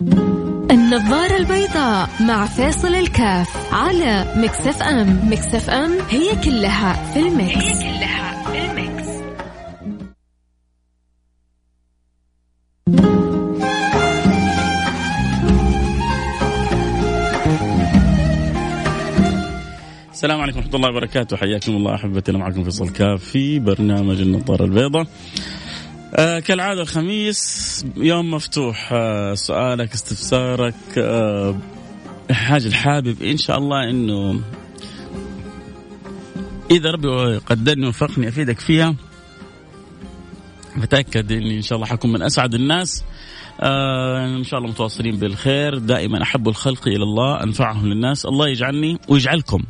النظارة البيضاء مع فيصل كاف على Mix FM. Mix FM هي كلها في ال Mix هي كلها في ال Mix السلام عليكم ورحمة الله وبركاته. حياكم الله أحبتنا معكم فيصل كاف في برنامج النظارة البيضاء. آه كالعادة الخميس يوم مفتوح آه سؤالك استفسارك آه حاجة الحابب إن شاء الله إنه إذا ربي قدرني وفقني أفيدك فيها فتأكد إني إن شاء الله حكون من أسعد الناس. آه إن شاء الله متواصلين بالخير. دائما أحب الخلق إلى الله أنفعهم للناس. الله يجعلني ويجعلكم.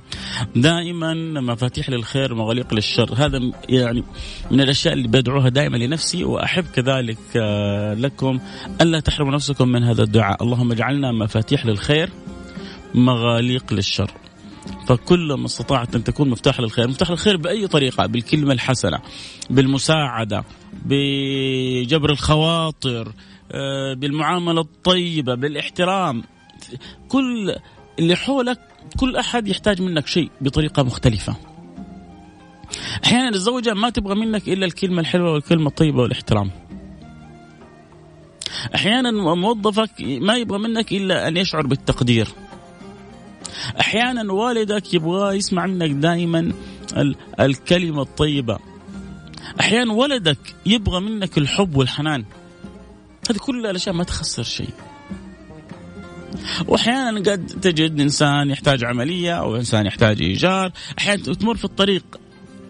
دائما مفاتيح للخير مغاليق للشر. هذا يعني من الأشياء اللي بدعوها دائما لنفسي وأحب كذلك آه لكم الا تحرموا نفسكم من هذا الدعاء. اللهم اجعلنا مفاتيح للخير مغاليق للشر. فكل ما استطعت أن تكون مفتاح للخير، مفتاح للخير بأي طريقة، بالكلمة الحسنة، بالمساعدة، بجبر الخواطر، بالمعاملة الطيبة بالاحترام. كل اللي حولك كل أحد يحتاج منك شيء بطريقة مختلفة. أحيانا الزوجة ما تبغى منك إلا الكلمة الحلوة والكلمة الطيبة والاحترام. أحيانا موظفك ما يبغى منك إلا أن يشعر بالتقدير. أحيانا والدك يبغى يسمع منك دائما الكلمة الطيبة. أحيانا ولدك يبغى منك الحب والحنان. هذه كل الأشياء ما تخسر شيء. واحيانا قد تجد إنسان يحتاج عملية أو إنسان يحتاج إيجار. أحيانا تمر في الطريق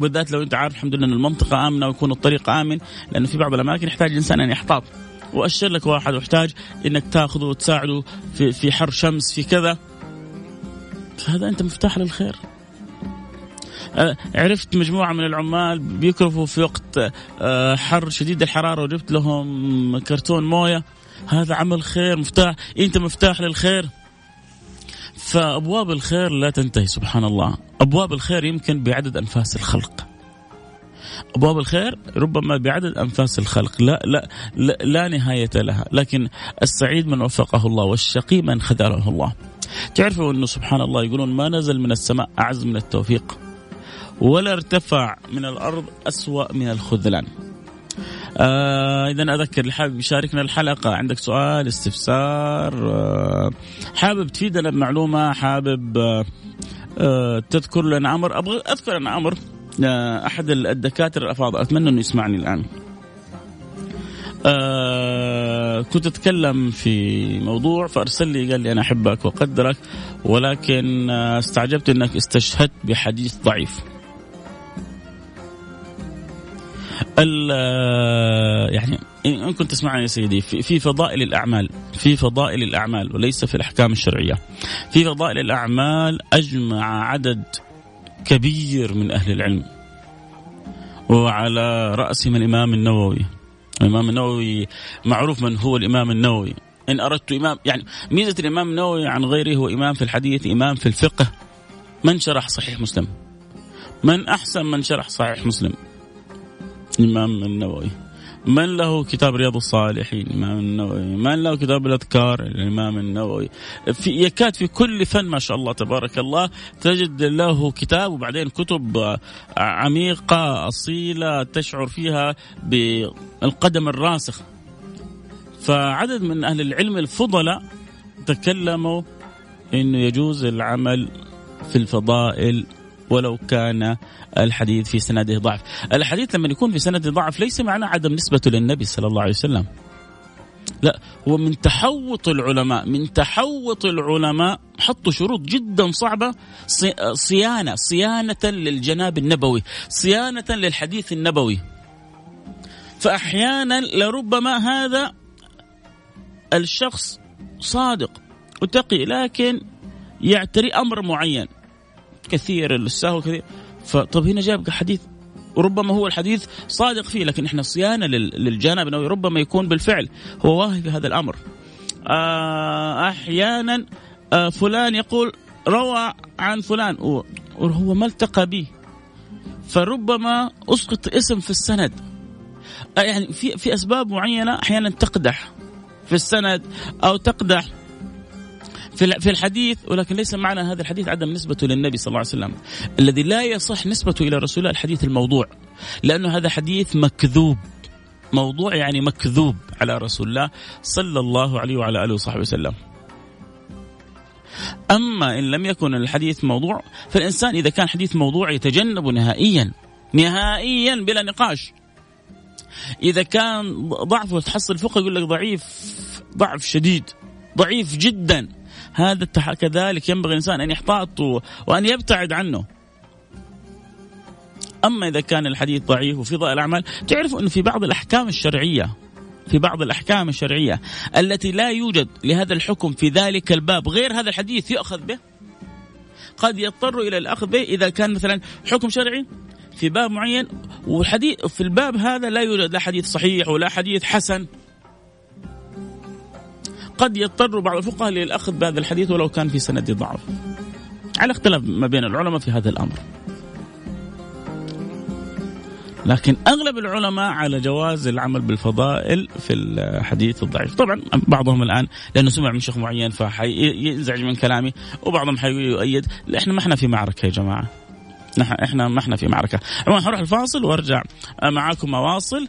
بالذات لو أنت عارف الحمد لله إن المنطقة آمنة ويكون الطريق آمن لأنه في بعض الأماكن يحتاج الانسان أن يحتاط. وأشر لك واحد واحتاج إنك تأخذه وتساعده في في حر شمس في كذا. فهذا أنت مفتاح للخير. عرفت مجموعة من العمال بيكرفوا في وقت آه، حر شديد الحرارة وجبت لهم كرتون موية. هذا عمل خير مفتاح أنت مفتاح للخير. فأبواب الخير لا تنتهي سبحان الله أبواب الخير يمكن بعدد أنفاس الخلق. أبواب الخير ربما بعدد أنفاس الخلق لا لا لا, لا نهاية لها. لكن السعيد من وفقه الله والشقي من خذله الله. تعرفوا أنه سبحان الله يقولون ما نزل من السماء أعز من التوفيق. ولا ارتفع من الأرض أسوأ من الخذلان. آه اذا أذكر اللي حابب يشاركنا الحلقة. عندك سؤال استفسار؟ آه حابب تفيدنا بمعلومة؟ حابب آه آه تذكر لنا أمر؟ أبغى أذكر أنا أمر آه أحد الدكاترة الأفاضل. أتمنى أنه يسمعني الآن. آه كنت أتكلم في موضوع فأرسل لي قال لي أنا أحبك وأقدرك ولكن آه استعجبت إنك استشهدت بحديث ضعيف. يعني ان كنت تسمعني يا سيدي في, في فضائل الأعمال في فضائل الأعمال وليس في الأحكام الشرعية في فضائل الأعمال أجمع عدد كبير من أهل العلم. وعلى راسهم الإمام النووي الإمام النووي معروف من هو الإمام النووي. إن أردت إمام يعني ميزة الإمام النووي عن غيره هو إمام في الحديث إمام في الفقه. من شرح صحيح مسلم؟ من أحسن من شرح صحيح مسلم؟ الإمام النووي. من له كتاب رياض الصالحين؟ الإمام النووي. من له كتاب الأذكار؟ الإمام النووي. في يكاد في كل فن ما شاء الله تبارك الله تجد له كتاب وبعدين كتب عميقة أصيلة تشعر فيها بالقدم الراسخ. فعدد من أهل العلم الفضلاء تكلموا أنه يجوز العمل في الفضائل ولو كان الحديث في سنده ضعف. الحديث لما يكون في سنده ضعف ليس معناه عدم نسبته للنبي صلى الله عليه وسلم. لا هو من تحوط العلماء من تحوط العلماء حطوا شروط جدا صعبة صيانة صيانة للجناب النبوي صيانة للحديث النبوي. فأحيانا لربما هذا الشخص صادق وتقي لكن يعتري أمر معين. كثير السهو كثير فطب هنا جاب حديث وربما هو الحديث صادق فيه لكن إحنا صيانة للجانب انه ربما يكون بالفعل هو واهي في هذا الأمر. آه أحيانا آه فلان يقول روى عن فلان وهو ما التقى به فربما أسقط اسم في السند. آه يعني في في أسباب معينة أحيانا تقدح في السند أو تقدح في الحديث ولكن ليس معنى هذا الحديث عدم نسبته للنبي صلى الله عليه وسلم. الذي لا يصح نسبته إلى رسول الله الحديث الموضوع. لأنه هذا حديث مكذوب. موضوع يعني مكذوب على رسول الله صلى الله عليه وعلى آله وصحبه وسلم. أما إن لم يكن الحديث موضوع فالإنسان إذا كان حديث موضوع يتجنبه نهائيا. نهائيا بلا نقاش. إذا كان ضعفه تحصل فقه يقول لك ضعيف ضعف شديد ضعيف جدا. هذا كذلك ينبغي الإنسان أن يحتاط وأن يبتعد عنه. أما إذا كان الحديث ضعيف وفي ضوء الأعمال تعرفوا أنه في بعض الأحكام الشرعية في بعض الأحكام الشرعية التي لا يوجد لهذا الحكم في ذلك الباب غير هذا الحديث يؤخذ به. قد يضطر إلى الأخذ به إذا كان مثلا حكم شرعي في باب معين والحديث في الباب هذا لا يوجد لا حديث صحيح ولا حديث حسن. قد يضطر بعض الفقهاء للأخذ بهذا الحديث ولو كان في سند ضعف. على اختلاف ما بين العلماء في هذا الأمر. لكن أغلب العلماء على جواز العمل بالفضائل في الحديث الضعيف. طبعا بعضهم الآن لأنه سمع من شيخ معين فحينزعج من كلامي وبعضهم حيؤيد إحنا ما إحنا في معركة يا جماعة. نحن إحنا ما إحنا في معركة. عموما حروح الفاصل وأرجع معاكم اواصل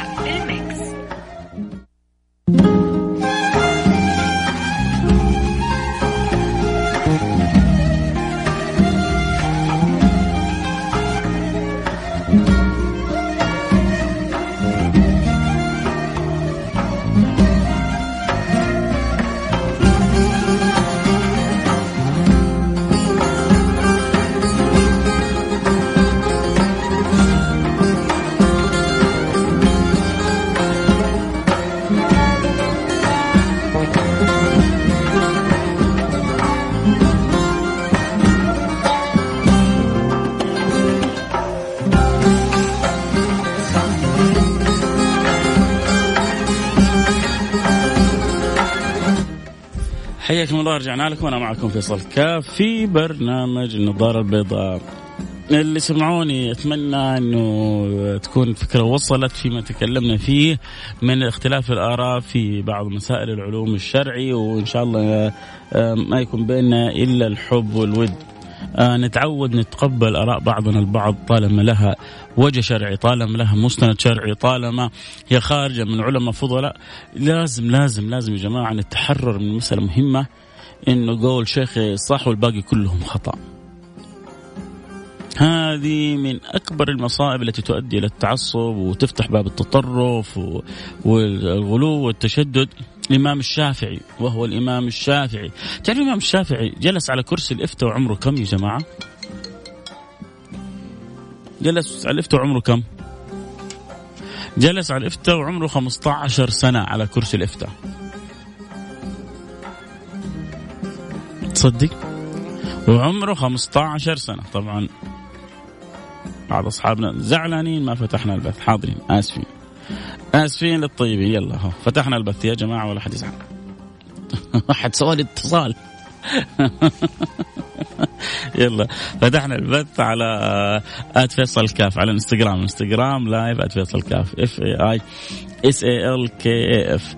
حياكم الله رجعنا لكم أنا معكم فيصل كاف في برنامج النظاره البيضاء. اللي سمعوني أتمنى إنه تكون الفكرة وصلت فيما تكلمنا فيه من اختلاف الآراء في بعض مسائل العلوم الشرعي وإن شاء الله آه، ما يكون بيننا إلا الحب والود. نتعود نتقبل آراء بعضنا البعض طالما لها وجه شرعي طالما لها مستند شرعي طالما هي خارجة من علماء فضلاء لازم لازم لازم يا جماعة نتحرر من مسألة مهمة إنه قول شيخي صح والباقي كلهم خطأ. هذه من أكبر المصائب التي تؤدي إلى التعصب وتفتح باب التطرف والغلو والتشدد الإمام الشافعي وهو الإمام الشافعي. تعرف الإمام الشافعي جلس على كرسي الإفتاء وعمره كم يا جماعة؟ جلس على الإفتاء وعمره كم؟ جلس على الإفتاء وعمره 15 سنة على كرسي الإفتاء. تصدق؟ وعمره 15 سنة. طبعا بعض أصحابنا زعلانين ما فتحنا البث. حاضرين آسفين. آسفين للطيبين. يلا هو فتحنا البث. يا جماعة ولا حد يزعل. واحد سؤال اتصال. يلا. فتحنا البث على at فيصل كاف على الانستغرام. انستغرام live at فيصل كاف. F A I S A L K A F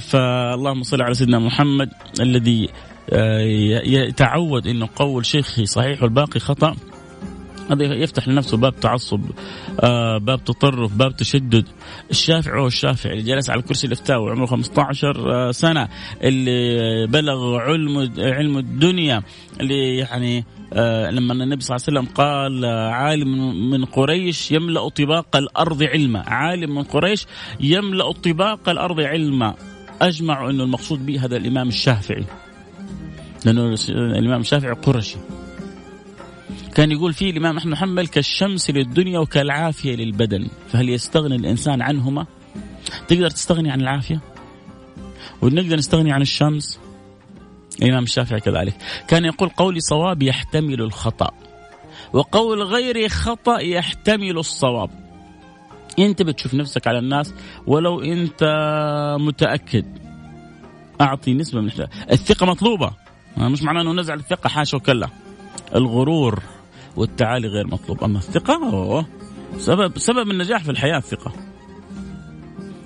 فاللهم صل على سيدنا محمد الذي آه، يتعود إنه قول شيخي صحيح والباقي خطأ. هذا يفتح لنفسه باب تعصب آه باب تطرف باب تشدد. الشافعي هو الشافعي اللي جلس على كرسي الافتاء وعمره 15 آه سنة اللي بلغ علم علم الدنيا اللي يعني آه لما النبي صلى الله عليه وسلم قال عالم من قريش يملأ طباق الأرض علما. عالم من قريش يملأ طباق الأرض علما. أجمع إنه المقصود به هذا الإمام الشافعي لأنه الإمام الشافعي قرشي. كان يقول فيه الإمام أحمد حنبل كالشمس للدنيا وكالعافية للبدن. فهل يستغني الإنسان عنهما؟ تقدر تستغني عن العافية؟ ونقدر نستغني عن الشمس؟ الإمام الشافعي كذلك. كان يقول قولي صواب يحتمل الخطأ وقول غيري خطأ يحتمل الصواب. أنت بتشوف نفسك على الناس ولو أنت متأكد. أعطي نسبة من الثقة مطلوبة. مش معناه إنه نزع الثقة حاشا وكلا. الغرور. والتعالي غير مطلوب. أما الثقة أوه. سبب سبب النجاح في الحياة الثقة.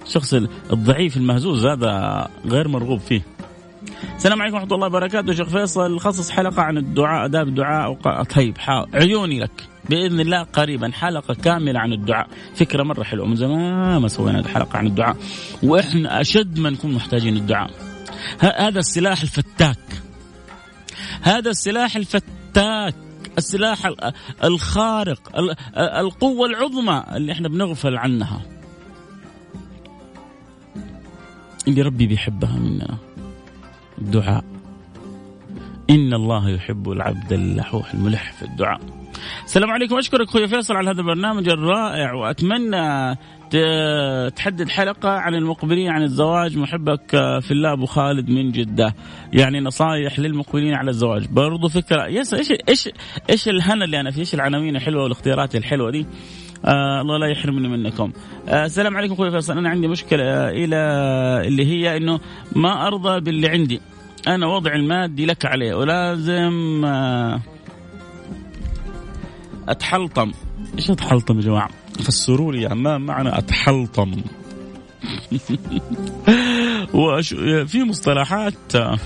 الشخص الضعيف المهزوز هذا غير مرغوب فيه. السلام عليكم ورحمة الله وبركاته. شيخ فيصل خصص حلقة عن الدعاء أداب الدعاء. طيب. عيوني لك. بإذن الله قريبا. حلقة كاملة عن الدعاء. فكرة مرة حلوة. من زمان ما سوينا حلقه عن الدعاء. وإحنا أشد ما نكون محتاجين الدعاء. هذا السلاح الفتاك. هذا السلاح الفتاك. السلاح الخارق القوة العظمى اللي إحنا بنغفل عنها. اللي ربي بيحبها مننا. الدعاء. إن الله يحب العبد اللحوح الملح في الدعاء. السلام عليكم. أشكرك أخوي فيصل على هذا البرنامج الرائع وأتمنى تحدد حلقة عن المقبلين عن الزواج. محبك في الله أبو خالد من جدة. يعني نصايح للمقبلين على الزواج. برضو فكرة يس إيش إيش إيش الهنا اللي أنا فيه؟ إيش العناوين الحلوة والاختيارات الحلوة دي؟ آه الله لا يحرمني منكم. آه السلام عليكم أخوي فيصل. أنا عندي مشكلة إلى اللي هي إنه ما أرضى باللي عندي. أنا وضع المادي لك عليه. ولازم آه أتحلطم. إيش أتحلطم يا جماعة؟ فسروا لي ما معنى أتحلطم. وأش... في مصطلحات آه،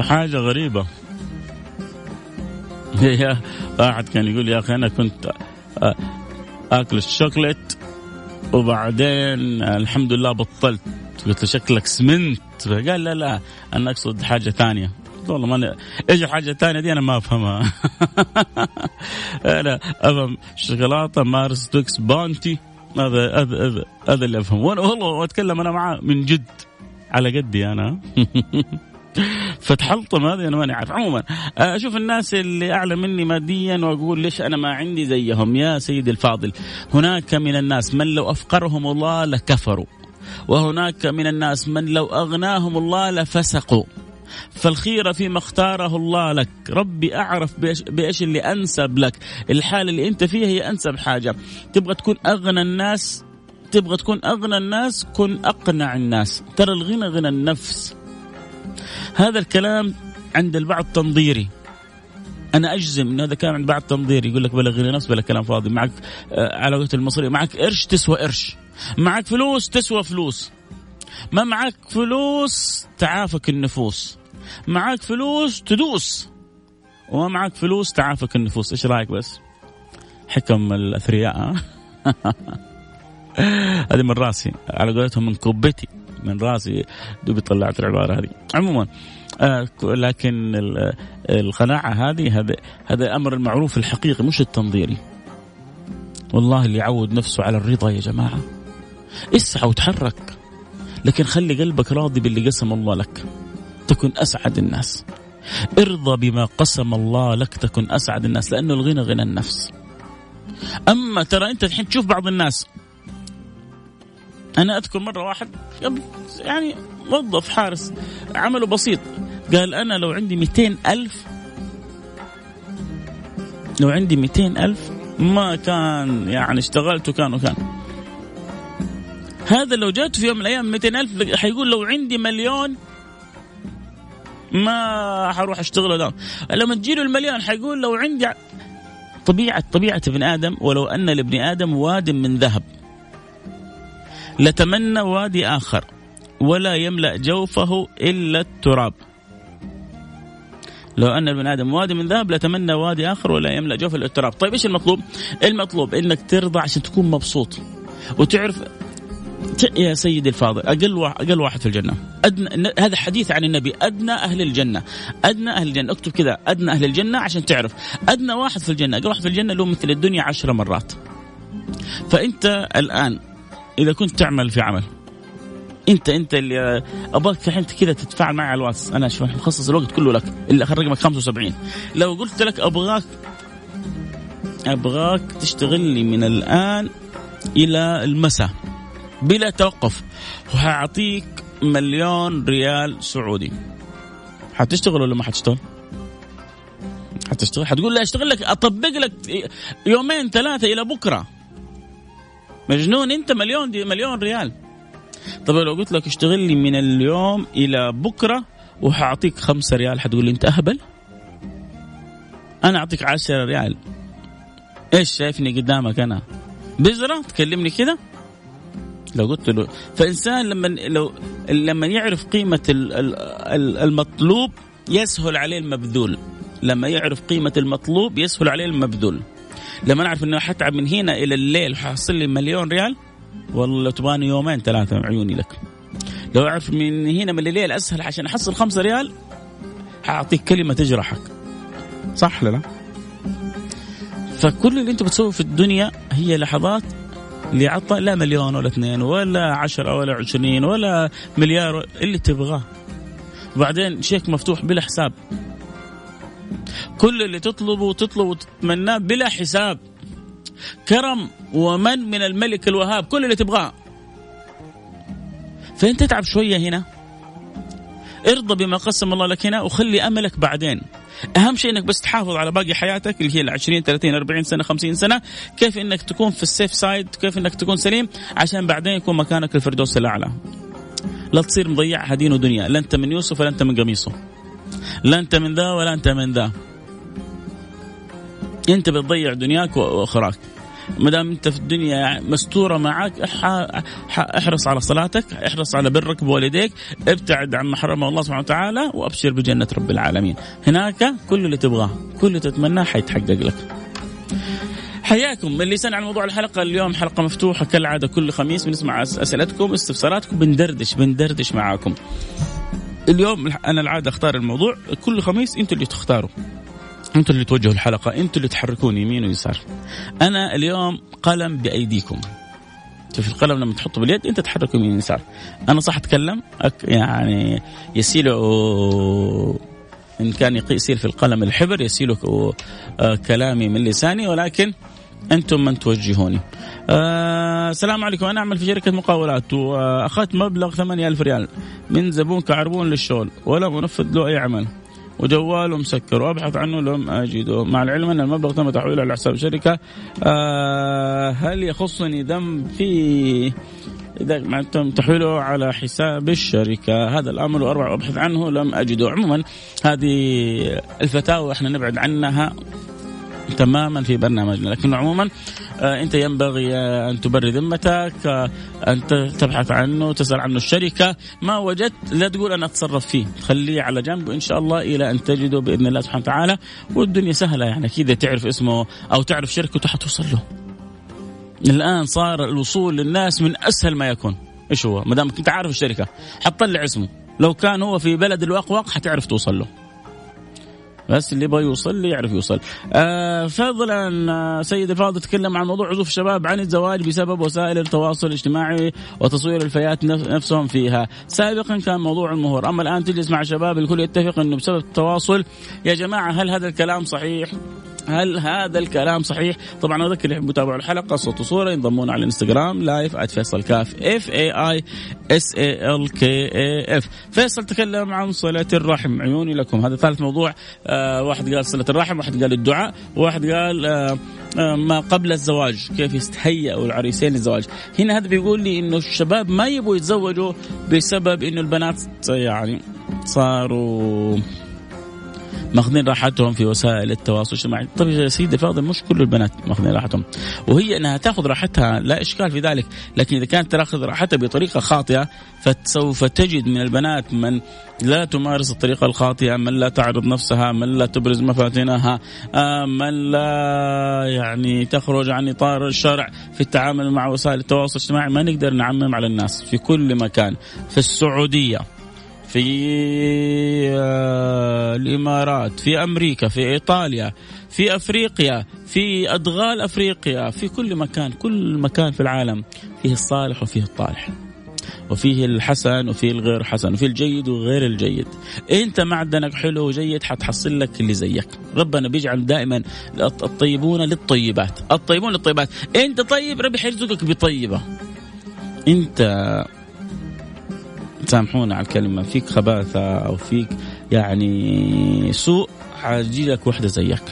حاجة غريبة. واحد كان يقول يا أخي أنا كنت آه، آكل الشوكليت وبعدين الحمد لله بطلت. قلت له شكلك سمنت. قال لا لا أنا أقصد حاجة ثانية. والله ما إيش الحاجة الثانية دي أنا ما أفهمها. أنا أفهم شوكولاتة Mars Twix Bounty. هذا هذا هذا اللي افهمه والله أتكلم أنا معاه من جد. على قدي أنا. فتحلطم هذه أنا ماني عارف. عموما أشوف الناس اللي أعلى مني ماديا وأقول ليش أنا ما عندي زيهم. يا سيدي الفاضل هناك من الناس من لو أفقرهم الله لكفروا. وهناك من الناس من لو أغناهم الله لفسقوا. فالخيرة فيما اختاره الله لك. ربي أعرف بإيش, اللي أنسب لك. الحالة اللي أنت فيها هي أنسب حاجة. تبغى تكون أغنى الناس تبغى تكون أغنى الناس كن أقنع الناس. ترى الغنى غنى النفس. هذا الكلام عند البعض تنظيري. أنا أجزم إن هذا كان عند بعض تنظيري. يقول لك بلا غنى نفس بلا كلام فاضي. معك آه، على قولة المصري معك قرش تسوى قرش معك فلوس تسوى فلوس. ما معك فلوس تعافك النفوس. معك فلوس تدوس. وما معك فلوس تعافك النفوس. إيش رأيك بس؟ حكم الأثرياء هذه من راسي. على قولتهم من كبتي من راسي دوبي طلعت العبارة هذه. عموما آه لكن القناعة هذه هذا هذا أمر المعروف الحقيقي مش التنظيري. والله اللي يعود نفسه على الرضا يا جماعة. اسعى وتحرك. لكن خلي قلبك راضي باللي قسم الله لك. تكن أسعد الناس. ارضى بما قسم الله لك تكن أسعد الناس لأنه الغنى غنى النفس. أما ترى أنت الحين تشوف بعض الناس. أنا أذكر مرة واحد يعني موظف حارس عمله بسيط. قال أنا لو عندي 200 ألف لو عندي 200 ألف ما كان يعني اشتغلت وكان وكان. هذا لو جات في يوم من الأيام 200 ألف حيقول لو عندي مليون ما حروح اشتغل ده لما تجيله المليون حيقول لو عندي طبيعة طبيعة ابن آدم ولو أن لابن آدم واد من ذهب. لتمنى وادي آخر ولا يملأ جوفه إلا التراب. لو أن ابن آدم وادي من ذهب لتمنى وادي آخر ولا يملأ جوفه إلا التراب. طيب إيش المطلوب؟ المطلوب إنك ترضى عشان تكون مبسوط. وتعرف يا سيدي الفاضل أقل واحد أقل واحد في الجنة. ادنى هذا حديث عن النبي أدنى أهل الجنة. أدنى أهل الجنة اكتب كذا أدنى أهل الجنة عشان تعرف. أدنى واحد في الجنة أقل واحد في الجنة له مثل الدنيا عشر مرات. فأنت الآن إذا كنت تعمل في عمل انت أنت اللي أبغاك الحين كذا تتفاعل معي على الواتس. أنا شوف مخصص الوقت كله لك اللي اخر رقمك 75 لو قلت لك ابغاك أبغاك تشتغل لي من الآن إلى المساء. بلا توقف. وحاعطيك مليون ريال سعودي. حتشتغل ولا ما حتشتغل؟ حتشتغل. حتقول لي أشتغل لك أطبق لك يومين ثلاثة إلى بكرة. مجنون أنت مليون دي مليون ريال. طب لو قلت لك اشتغل لي من اليوم إلى بكرة وحاعطيك خمسة ريال حتقول لي أنت أهبل؟ أنا أعطيك 10 ريال. إيش شايفني قدامك أنا؟ بزرة؟ تكلمني كذا لو قلت له. فإنسان لما لو لما يعرف قيمة المطلوب يسهل عليه المبذول. لما يعرف قيمة المطلوب يسهل عليه المبذول. لما نعرف إنه حتعب من هنا إلى الليل حاصل لي مليون ريال والله لو تبغاني يومين ثلاثة عيوني لك. لو أعرف من هنا من الليل أسهل عشان أحصل خمسة ريال حأعطيك كلمة تجرحك. صح لا؟ فكل اللي أنت بتسويه في الدنيا هي لحظات لعطى لا مليون ولا اثنين ولا عشرة ولا عشرين ولا مليار اللي تبغاه. وبعدين شيك مفتوح بلا حساب. كل اللي تطلبه وتطلبه وتتمناه بلا حساب. كرم ومن من الملك الوهاب كل اللي تبغاه. فانت تتعب شوية هنا؟ ارضى بما قسم الله لك هنا وخلي أملك بعدين. أهم شيء إنك بس تحافظ على باقي حياتك اللي هي ال 20 30 40 سنة 50 سنة. كيف إنك تكون في ال safe side كيف إنك تكون سليم؟ عشان بعدين يكون مكانك الفردوس الأعلى. لا تصير مضيع دين ودنيا. لا أنت من يوسف ولا أنت من قميصه. لا أنت من ذا ولا أنت من ذا. أنت بتضيع دنياك وآخراك. ما دام انت في الدنيا مستورة معك احرص على صلاتك احرص على برك بوالديك ابتعد عن ما حرمه الله سبحانه وتعالى وأبشر بجنة رب العالمين. هناك كل اللي تبغاه كل اللي تتمناه حيتحقق لك. حياكم. اللي عن موضوع الحلقة اليوم حلقة مفتوحة كالعادة كل خميس بنسمع أسئلتكم استفساراتكم بندردش بندردش معاكم. اليوم أنا العادة أختار الموضوع كل خميس أنتوا اللي تختاروا. أنتوا اللي توجهوا الحلقة أنتوا اللي تحركون يمين ويسار. أنا اليوم قلم بأيديكم. شوف القلم لما تحطه باليد أنت تحركه يمين ويسار. أنا صح أتكلم؟ يعني يسيل إن كان يسيل في القلم الحبر يسيل آه، كلامي من لساني ولكن أنتم من توجهوني. آه السلام عليكم. أنا أعمل في شركة مقاولات وأخذت مبلغ 8000 ريال من زبون كعربون للشغل ولا منفذ له أي عمل. وجواله مسكر. وأبحث عنه لم أجده. مع العلم أن المبلغ تم تحويله على حساب الشركة آه هل يخصني ذنب في إذا تم تحويله على حساب الشركة؟ هذا الأمر واربع ابحث عنه لم أجده. عموما هذه الفتاوى إحنا نبعد عنها. تماما في برنامجنا. لكن عموما آه، أنت ينبغي أن تبري ذمتك آه، أن تبحث عنه تسأل عنه الشركة. ما وجدت لا تقول أنا أتصرف فيه. خليه على جنب وإن شاء الله إلى أن تجده بإذن الله سبحانه وتعالى. والدنيا سهلة يعني كذا تعرف اسمه أو تعرف شركته حتوصل له. الآن صار الوصول للناس من أسهل ما يكون. إيش هو؟ ما دامك أنت عارف الشركة حتطلع اسمه. لو كان هو في بلد الواقواق حتعرف توصل له. بس اللي يبغى يوصل يعرف يوصل. آه فضلا آه، سيد الفاضل تكلم عن موضوع عزوف الشباب عن الزواج بسبب وسائل التواصل الاجتماعي وتصوير الفئات نفسهم فيها. سابقا كان موضوع المهور. أما الآن تجلس مع الشباب الكل يتفق إنه بسبب التواصل يا جماعة هل هذا الكلام صحيح؟ هل هذا الكلام صحيح؟ طبعا أذكر اللي يحبوا يتابعوا الحلقة صوت وصورة ينضمون على الإنستغرام live @فيصل كاف F A I S A L K A F فيصل تكلم عن صلة الرحم عيوني لكم. هذا ثالث موضوع. آه واحد قال صلة الرحم واحد قال الدعاء واحد قال آه آه ما قبل الزواج كيف يستهيئوا العريسين للزواج هنا هذا بيقول لي إنه الشباب ما يبغوا يتزوجوا بسبب إنه البنات يعني صاروا ماخذين راحتهم في وسائل التواصل الاجتماعي. طيب يا سيدي الفاضل مش كل البنات ماخذين راحتهم. وهي إنها تاخذ راحتها لا إشكال في ذلك. لكن إذا كانت تاخذ راحتها بطريقة خاطئة فسوف تجد من البنات من لا تمارس الطريقة الخاطئة من لا تعرض نفسها من لا تبرز مفاتنها آه، من لا يعني تخرج عن إطار الشرع في التعامل مع وسائل التواصل الاجتماعي. ما نقدر نعمم على الناس في كل مكان. في السعودية في آه، الإمارات في أمريكا في إيطاليا في أفريقيا في أدغال أفريقيا في كل مكان كل مكان في العالم فيه الصالح وفيه الطالح. وفيه الحسن وفيه الغير حسن وفيه الجيد وغير الجيد. إنت معدنك حلو وجيد حتحصل لك اللي زيك. ربنا بيجعل دائما الطيبون للطيبات. الطيبون للطيبات. إنت طيب ربي حيرزقك بطيبة. إنت سامحونا على الكلمة. فيك خباثة أو فيك يعني سوء حيجي لك وحدة زيك.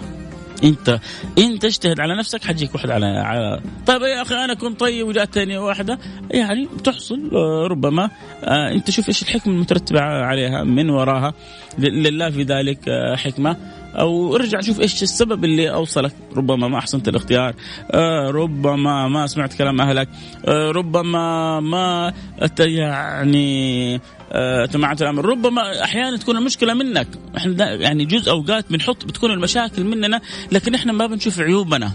أنت انت اجتهد على نفسك حتجيك واحدة على, على طيب يا أخي أنا كنت طيب وجاتني واحدة. يعني تحصل ربما آه، أنت شوف إيش الحكمة المترتبة عليها من وراها. لله في ذلك آه، حكمة. أو ارجع شوف إيش السبب اللي أوصلك. ربما ما أحسنت الاختيار. آه ربما ما سمعت كلام أهلك. آه ربما ما يعني آه تمعت الأمر. ربما أحيانا تكون المشكلة منك. إحنا يعني جزء أوقات بنحط بتكون المشاكل مننا لكن إحنا ما بنشوف عيوبنا.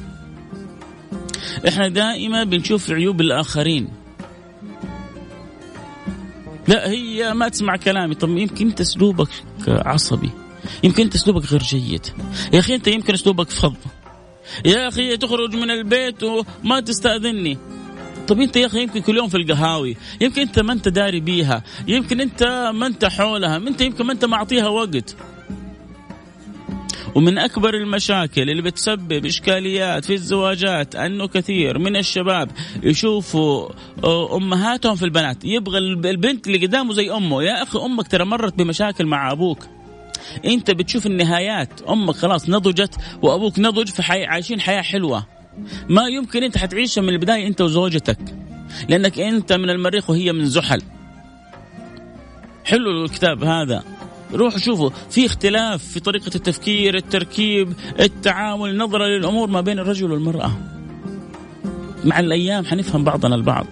إحنا دائما بنشوف عيوب الآخرين. لا هي ما تسمع كلامي. طب يمكن أنت أسلوبك عصبي. يمكن أنت أسلوبك غير جيد. يا أخي أنت يمكن أسلوبك فظ. يا أخي تخرج من البيت وما تستاذني طب أنت يا أخي يمكن كل يوم في القهاوي. يمكن أنت ما أنت داري بيها. يمكن أنت ما أنت حولها. أنت يمكن ما أنت معطيها وقت. ومن أكبر المشاكل اللي بتسبب إشكاليات في الزواجات أنه كثير من الشباب يشوفوا آه، أمهاتهم في البنات. يبغى البنت اللي قدامه زي أمه. يا أخي أمك ترى مرت بمشاكل مع أبوك. انت بتشوف النهايات. أمك خلاص نضجت وأبوك نضج فحي عايشين حياة حلوة. ما يمكن انت حتعيشها من البداية انت وزوجتك لأنك انت من المريخ وهي من زحل. حلو الكتاب هذا. روحوا شوفوا في اختلاف في طريقة التفكير التركيب التعامل النظرة للأمور ما بين الرجل والمرأة. مع الأيام حنفهم بعضنا البعض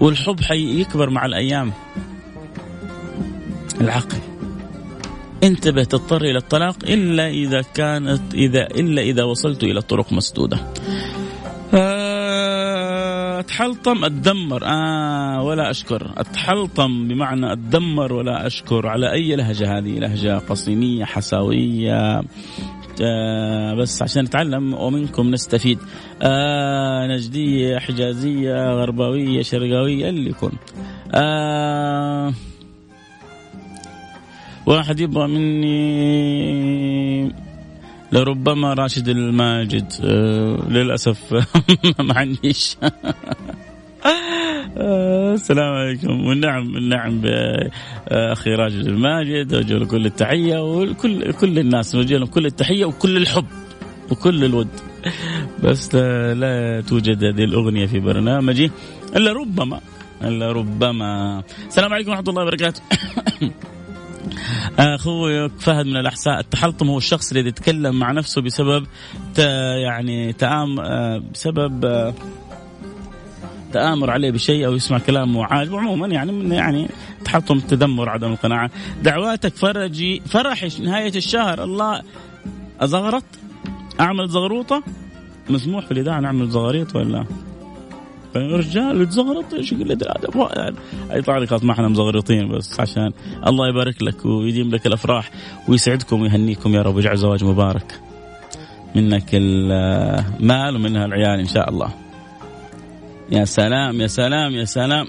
والحب حيكبر مع الأيام. العقل. انتبه تضطر إلى الطلاق إلا إذا كانت إذا إلا إذا وصلت إلى طرق مسدودة. آه، أتحلطم أتدمر. آه ولا أشكر. أتحلطم بمعنى أتدمر ولا أشكر. على أي لهجة هذه؟ لهجة قصيميه حساوية. آه بس عشان نتعلم ومنكم نستفيد. آه نجدية حجازية غربوية شرقاوية اللي يكون. آه واحد يبغى مني لربما راشد الماجد. أه للأسف ما عنديش. آه، السلام عليكم. والنعم النعم باخي راشد الماجد اوجه له كل التحية وكل كل الناس اوجه لهم كل التحية وكل الحب وكل الود. بس لا توجد هذه الأغنية في برنامجي إلا ربما إلا ربما. السلام عليكم ورحمة الله وبركاته. أخوي فهد من الأحساء التحلطم هو الشخص الذي يتكلم مع نفسه بسبب يعني تآم آه، بسبب آه، تآمر عليه بشيء أو يسمع كلام معاج عموما يعني من يعني تحطم تدمر عدم القناعة. دعواتك فرجي فرحي نهاية الشهر. الله أزغرط؟ أعمل زغروطة؟ مسموح في الإذاعة نعمل زغاريط ولا؟ رجال يتزغرط إيش قله الادب يطلع لي خلاص ما إحنا مزغرطين بس عشان الله يبارك لك ويديم لك الأفراح ويسعدكم ويهنيكم يا رب. ويجعل زواج مبارك. منك المال ومنها العيال إن شاء الله. يا سلام يا سلام يا سلام.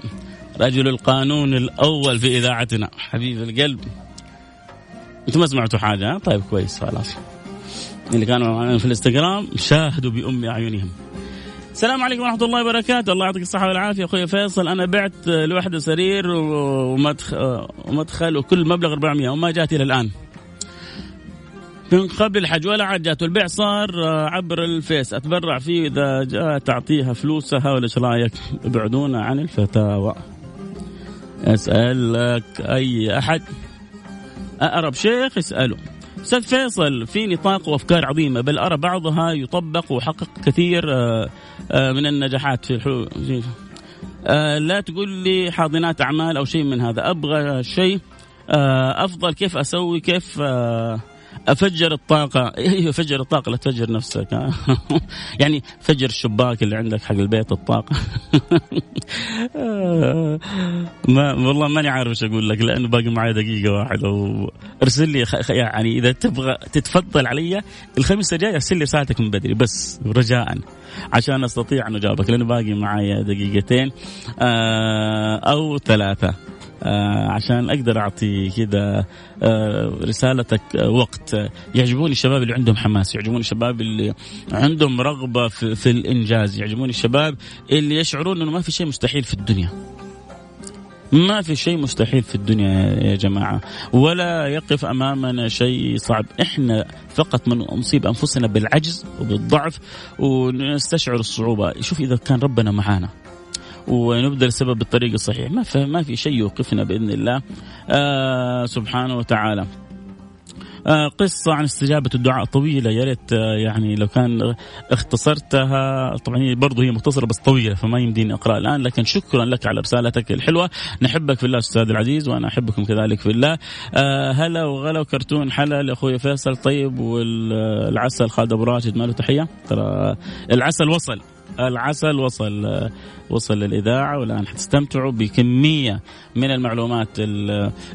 رجل القانون الأول في إذاعتنا. حبيب القلب. أنتم ما سمعتوا حاجة؟ طيب كويس خلاص. اللي كانوا معنا في الإنستغرام شاهدوا بأم أعينهم. السلام عليكم ورحمة الله وبركاته، الله يعطيك الصحة والعافية أخوي فيصل، أنا بعت لوحدة سرير ومدخل, وكل مبلغ 400 وما جات إلى الآن. من قبل الحج ولا عاد جات والبيع صار عبر الفيس أتبرع فيه إذا جاء تعطيها فلوسها ولا إيش رأيك؟ ابعدونا عن الفتاوى. أسألك أي أحد أقرب شيخ اسأله. أستاذ فيصل في نطاق وأفكار عظيمة بل أرى بعضها يطبق وحقق كثير آه، آه، من النجاحات في الحلول آه، لا تقول لي حاضنات أعمال أو شيء من هذا أبغى شيء أفضل كيف أسوي كيف أفجر الطاقة. أيوه فجر الطاقة لا تفجر نفسك. يعني فجر الشباك اللي عندك حق البيت الطاقة. ما والله ماني عارف إيش أقول لك لأنه باقي معي دقيقة واحدة. ارسل لي يعني إذا تبغى تتفضل علي الخميس الجاي ارسل لي رسالتك من بدري بس رجاء عشان أستطيع أن أجاوبك لأنه باقي معي دقيقتين. آه، أو ثلاثة. عشان أقدر أعطي كذا آه رسالتك آه وقت. يعجبوني الشباب اللي عندهم حماس يعجبوني الشباب اللي عندهم رغبة في, في الإنجاز يعجبوني الشباب اللي يشعرون إنه ما في شيء مستحيل في الدنيا. ما في شيء مستحيل في الدنيا يا جماعة ولا يقف أمامنا شيء صعب. إحنا فقط من نصيب أنفسنا بالعجز وبالضعف ونستشعر الصعوبة. شوف إذا كان ربنا معانا. ونبذل السبب بالطريق الصحيح ما في ما في شيء يوقفنا بإذن الله. آه سبحانه وتعالى. آه قصة عن استجابة الدعاء طويلة. يا ريت آه يعني لو كان اختصرتها. طبعا هي برضه هي مختصرة بس طويلة فما يمديني أقرأ الآن. لكن شكرا لك على رسالتك الحلوة. نحبك في الله أستاذ العزيز وأنا أحبكم كذلك في الله. هلا وغلا وكرتون حلا لأخوي فيصل طيب والعسل خالد أبو راشد ماله تحية. ترى العسل وصل. العسل وصل وصل للإذاعة والآن حتستمتعوا بكمية من المعلومات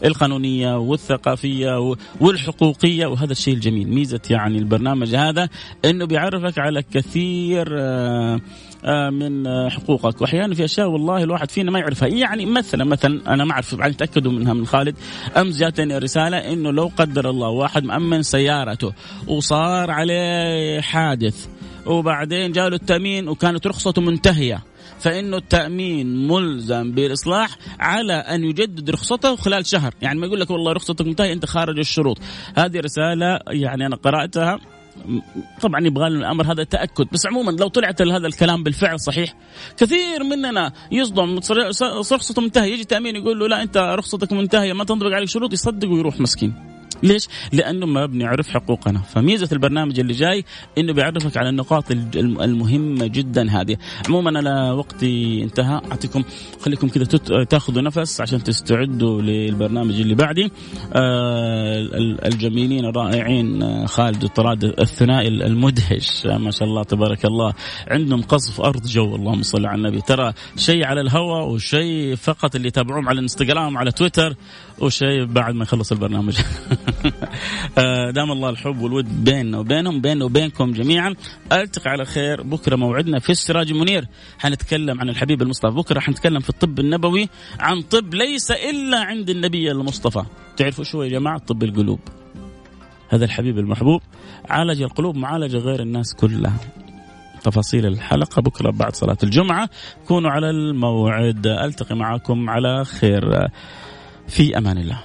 القانونية والثقافية والحقوقية. وهذا الشيء الجميل ميزة يعني البرنامج هذا إنه بيعرفك على كثير آه، آه، من حقوقك. واحيانا في أشياء والله الواحد فينا ما يعرفها. يعني مثلا مثلا أنا ما أعرف تأكدوا منها من خالد. أمس جاتني رسالة إنه لو قدر الله واحد مأمن سيارته وصار عليه حادث وبعدين جاله التأمين وكانت رخصته منتهية. فإنه التأمين ملزم بالإصلاح على أن يجدد رخصته خلال شهر. يعني ما يقول لك والله رخصتك منتهية أنت خارج الشروط. هذه رسالة يعني أنا قرأتها. طبعا يبغى لنا الأمر هذا تأكد. بس عموما لو طلعت هذا الكلام بالفعل صحيح كثير مننا يصدم رخصته منتهية. يجي تأمين يقول له لا أنت رخصتك منتهية ما تنطبق عليك شروط يصدق ويروح مسكين. ليش؟ لأنه ما بنعرف حقوقنا، فميزة البرنامج اللي جاي إنه بيعرفك على النقاط المهمة جدا هذه، عموما أنا وقتي انتهى. اعطيكم خليكم كذا تاخذوا نفس عشان تستعدوا للبرنامج اللي بعدي. آه الجميلين الرائعين آه، خالد وطراد الثنائي المدهش. آه، ما شاء الله تبارك الله. عندهم قصف أرض جو. اللهم صل على النبي. ترى شيء على الهواء وشيء فقط اللي يتابعوهم على الانستغرام على تويتر. وشيء بعد ما يخلص البرنامج. آه، دام الله الحب والود بيننا وبينهم بيننا وبينكم جميعا. ألتقي على خير بكرة موعدنا في السراج المنير حنتكلم عن الحبيب المصطفى بكرة. حنتكلم في الطب النبوي عن طب ليس إلا عند النبي المصطفى. تعرفوا شو يا جماعة؟ طب القلوب. هذا الحبيب المحبوب. عالج القلوب معالجة غير الناس كلها. تفاصيل الحلقة بكرة بعد صلاة الجمعة. كونوا على الموعد. ألتقي معكم على خير. في أمان الله.